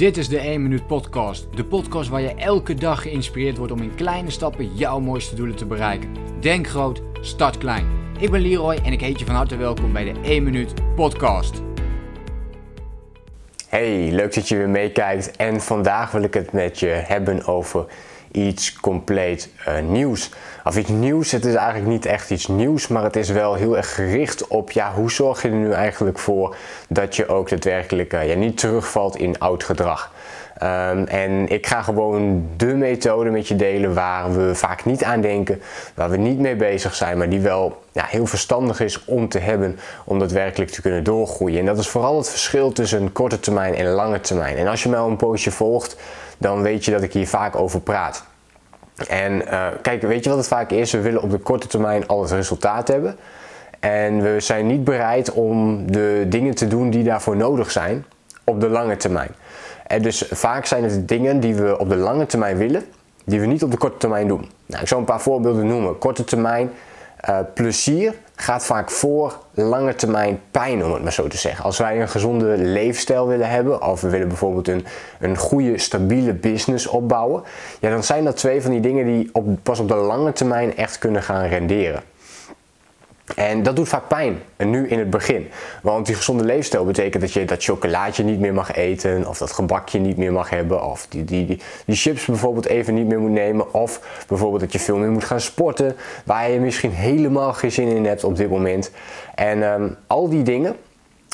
Dit is de 1 Minuut Podcast. De podcast waar je elke dag geïnspireerd wordt om in kleine stappen jouw mooiste doelen te bereiken. Denk groot, start klein. Ik ben Leroy en ik heet je van harte welkom bij de 1 Minuut Podcast. Hey, leuk dat je weer meekijkt. En vandaag wil ik het met je hebben over iets compleet uh, nieuws. Of iets nieuws, het is eigenlijk niet echt iets nieuws, maar het is wel heel erg gericht op ja, hoe zorg je er nu eigenlijk voor dat je ook daadwerkelijk uh, ja, niet terugvalt in oud gedrag. Um, en ik ga gewoon de methode met je delen waar we vaak niet aan denken, waar we niet mee bezig zijn, maar die wel ja, heel verstandig is om te hebben om daadwerkelijk te kunnen doorgroeien. En dat is vooral het verschil tussen korte termijn en lange termijn. En als je mij een poosje volgt, dan weet je dat ik hier vaak over praat. En uh, kijk, weet je wat het vaak is? We willen op de korte termijn al het resultaat hebben. En we zijn niet bereid om de dingen te doen die daarvoor nodig zijn op de lange termijn. En dus vaak zijn het dingen die we op de lange termijn willen, die we niet op de korte termijn doen. Nou, ik zal een paar voorbeelden noemen. Korte termijn uh, plezier gaat vaak voor lange termijn pijn, om het maar zo te zeggen. Als wij een gezonde leefstijl willen hebben, of we willen bijvoorbeeld een, een goede, stabiele business opbouwen, ja, dan zijn dat twee van die dingen die op, pas op de lange termijn echt kunnen gaan renderen. En dat doet vaak pijn. En nu in het begin. Want die gezonde leefstijl betekent dat je dat chocolaatje niet meer mag eten. Of dat gebakje niet meer mag hebben. Of die, die, die, die chips bijvoorbeeld even niet meer moet nemen. Of bijvoorbeeld dat je veel meer moet gaan sporten. Waar je misschien helemaal geen zin in hebt op dit moment. En um, al die dingen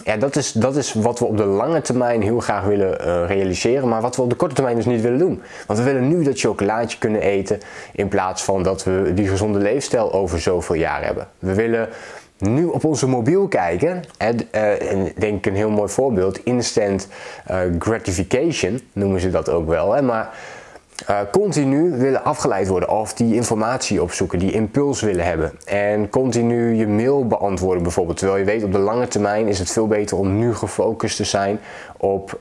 ja, dat is, dat is wat we op de lange termijn heel graag willen uh, realiseren, maar wat we op de korte termijn dus niet willen doen. Want we willen nu dat chocolaatje kunnen eten in plaats van dat we die gezonde leefstijl over zoveel jaar hebben. We willen nu op onze mobiel kijken, en, uh, en denk een heel mooi voorbeeld, instant uh, gratification noemen ze dat ook wel. Hè? Maar uh, continu willen afgeleid worden of die informatie opzoeken, die impuls willen hebben. En continu je mail beantwoorden bijvoorbeeld. Terwijl je weet op de lange termijn is het veel beter om nu gefocust te zijn op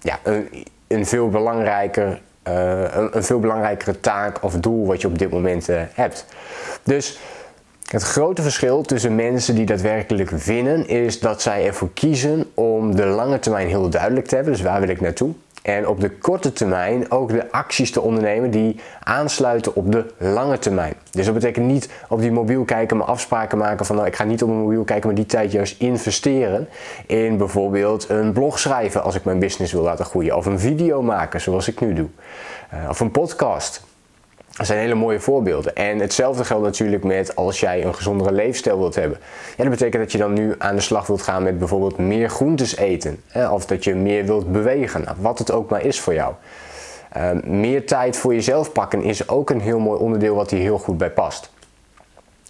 ja, een, een, veel belangrijker, uh, een, een, veel belangrijkere taak of doel wat je op dit moment uh, hebt. Dus het grote verschil tussen mensen die daadwerkelijk winnen is dat zij ervoor kiezen om de lange termijn heel duidelijk te hebben. Dus waar wil ik naartoe? En op de korte termijn ook de acties te ondernemen die aansluiten op de lange termijn. Dus dat betekent niet op die mobiel kijken, maar afspraken maken van nou ik ga niet op mijn mobiel kijken, maar die tijd juist investeren in bijvoorbeeld een blog schrijven als ik mijn business wil laten groeien. Of een video maken zoals ik nu doe. Uh, of een podcast. Dat zijn hele mooie voorbeelden. En hetzelfde geldt natuurlijk met als jij een gezondere leefstijl wilt hebben. Ja, dat betekent dat je dan nu aan de slag wilt gaan met bijvoorbeeld meer groentes eten. Hè, of dat je meer wilt bewegen. Nou, wat het ook maar is voor jou. Uh, meer tijd voor jezelf pakken is ook een heel mooi onderdeel wat hier heel goed bij past.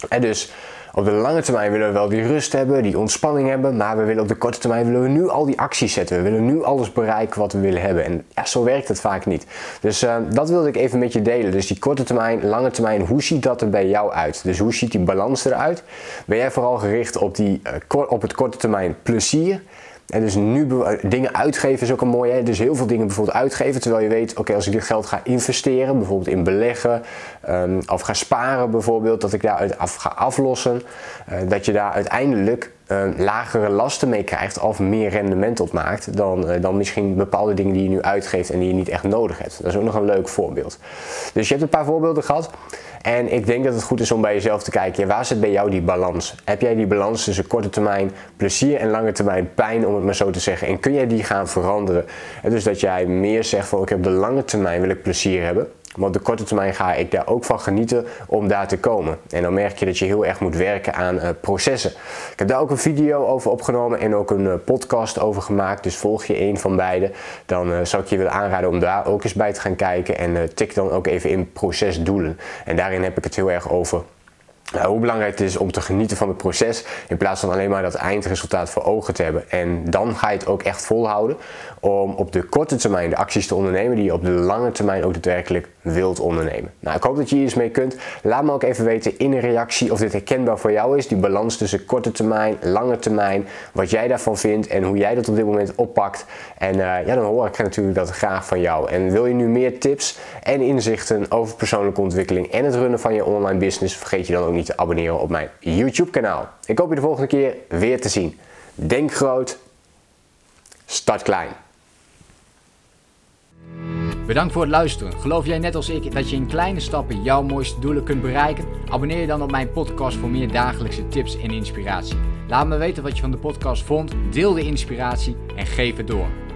En dus op de lange termijn willen we wel die rust hebben, die ontspanning hebben, maar we willen op de korte termijn willen we nu al die acties zetten. We willen nu alles bereiken wat we willen hebben. En ja, zo werkt het vaak niet. Dus uh, dat wilde ik even met je delen. Dus die korte termijn, lange termijn, hoe ziet dat er bij jou uit? Dus hoe ziet die balans eruit? Ben jij vooral gericht op, die, uh, op het korte termijn plezier? En dus nu dingen uitgeven is ook een mooie. Dus heel veel dingen bijvoorbeeld uitgeven. Terwijl je weet, oké, als ik dit geld ga investeren, bijvoorbeeld in beleggen. Um, of ga sparen bijvoorbeeld, dat ik daaruit af ga aflossen. Uh, dat je daar uiteindelijk lagere lasten mee krijgt of meer rendement op maakt dan, uh, dan misschien bepaalde dingen die je nu uitgeeft en die je niet echt nodig hebt. Dat is ook nog een leuk voorbeeld. Dus je hebt een paar voorbeelden gehad. En ik denk dat het goed is om bij jezelf te kijken, waar zit bij jou die balans? Heb jij die balans tussen korte termijn plezier en lange termijn pijn, om het maar zo te zeggen? En kun jij die gaan veranderen? En dus dat jij meer zegt van, ik heb de lange termijn wil ik plezier hebben. Maar de korte termijn ga ik daar ook van genieten om daar te komen. En dan merk je dat je heel erg moet werken aan uh, processen. Ik heb daar ook een video over opgenomen en ook een uh, podcast over gemaakt. Dus volg je een van beide. Dan uh, zou ik je willen aanraden om daar ook eens bij te gaan kijken. En tik dan ook even in procesdoelen. En daarin heb ik het heel erg over hoe belangrijk het is om te genieten van het proces in plaats van alleen maar dat eindresultaat voor ogen te hebben. En dan ga je het ook echt volhouden om op de korte termijn de acties te ondernemen die je op de lange termijn ook daadwerkelijk wilt ondernemen. Nou, ik hoop dat je hier iets mee kunt. Laat me ook even weten in een reactie of dit herkenbaar voor jou is. Die balans tussen korte termijn, lange termijn, wat jij daarvan vindt en hoe jij dat op dit moment oppakt. En uh, ja, dan hoor ik natuurlijk dat graag van jou. En wil je nu meer tips en inzichten over persoonlijke ontwikkeling en het runnen van je online business, vergeet je dan ook niet te abonneren op mijn YouTube kanaal. Ik hoop je de volgende keer weer te zien. Denk groot, start klein. Bedankt voor het luisteren. Geloof jij net als ik dat je in kleine stappen jouw mooiste doelen kunt bereiken? Abonneer je dan op mijn podcast voor meer dagelijkse tips en inspiratie. Laat me weten wat je van de podcast vond, deel de inspiratie en geef het door.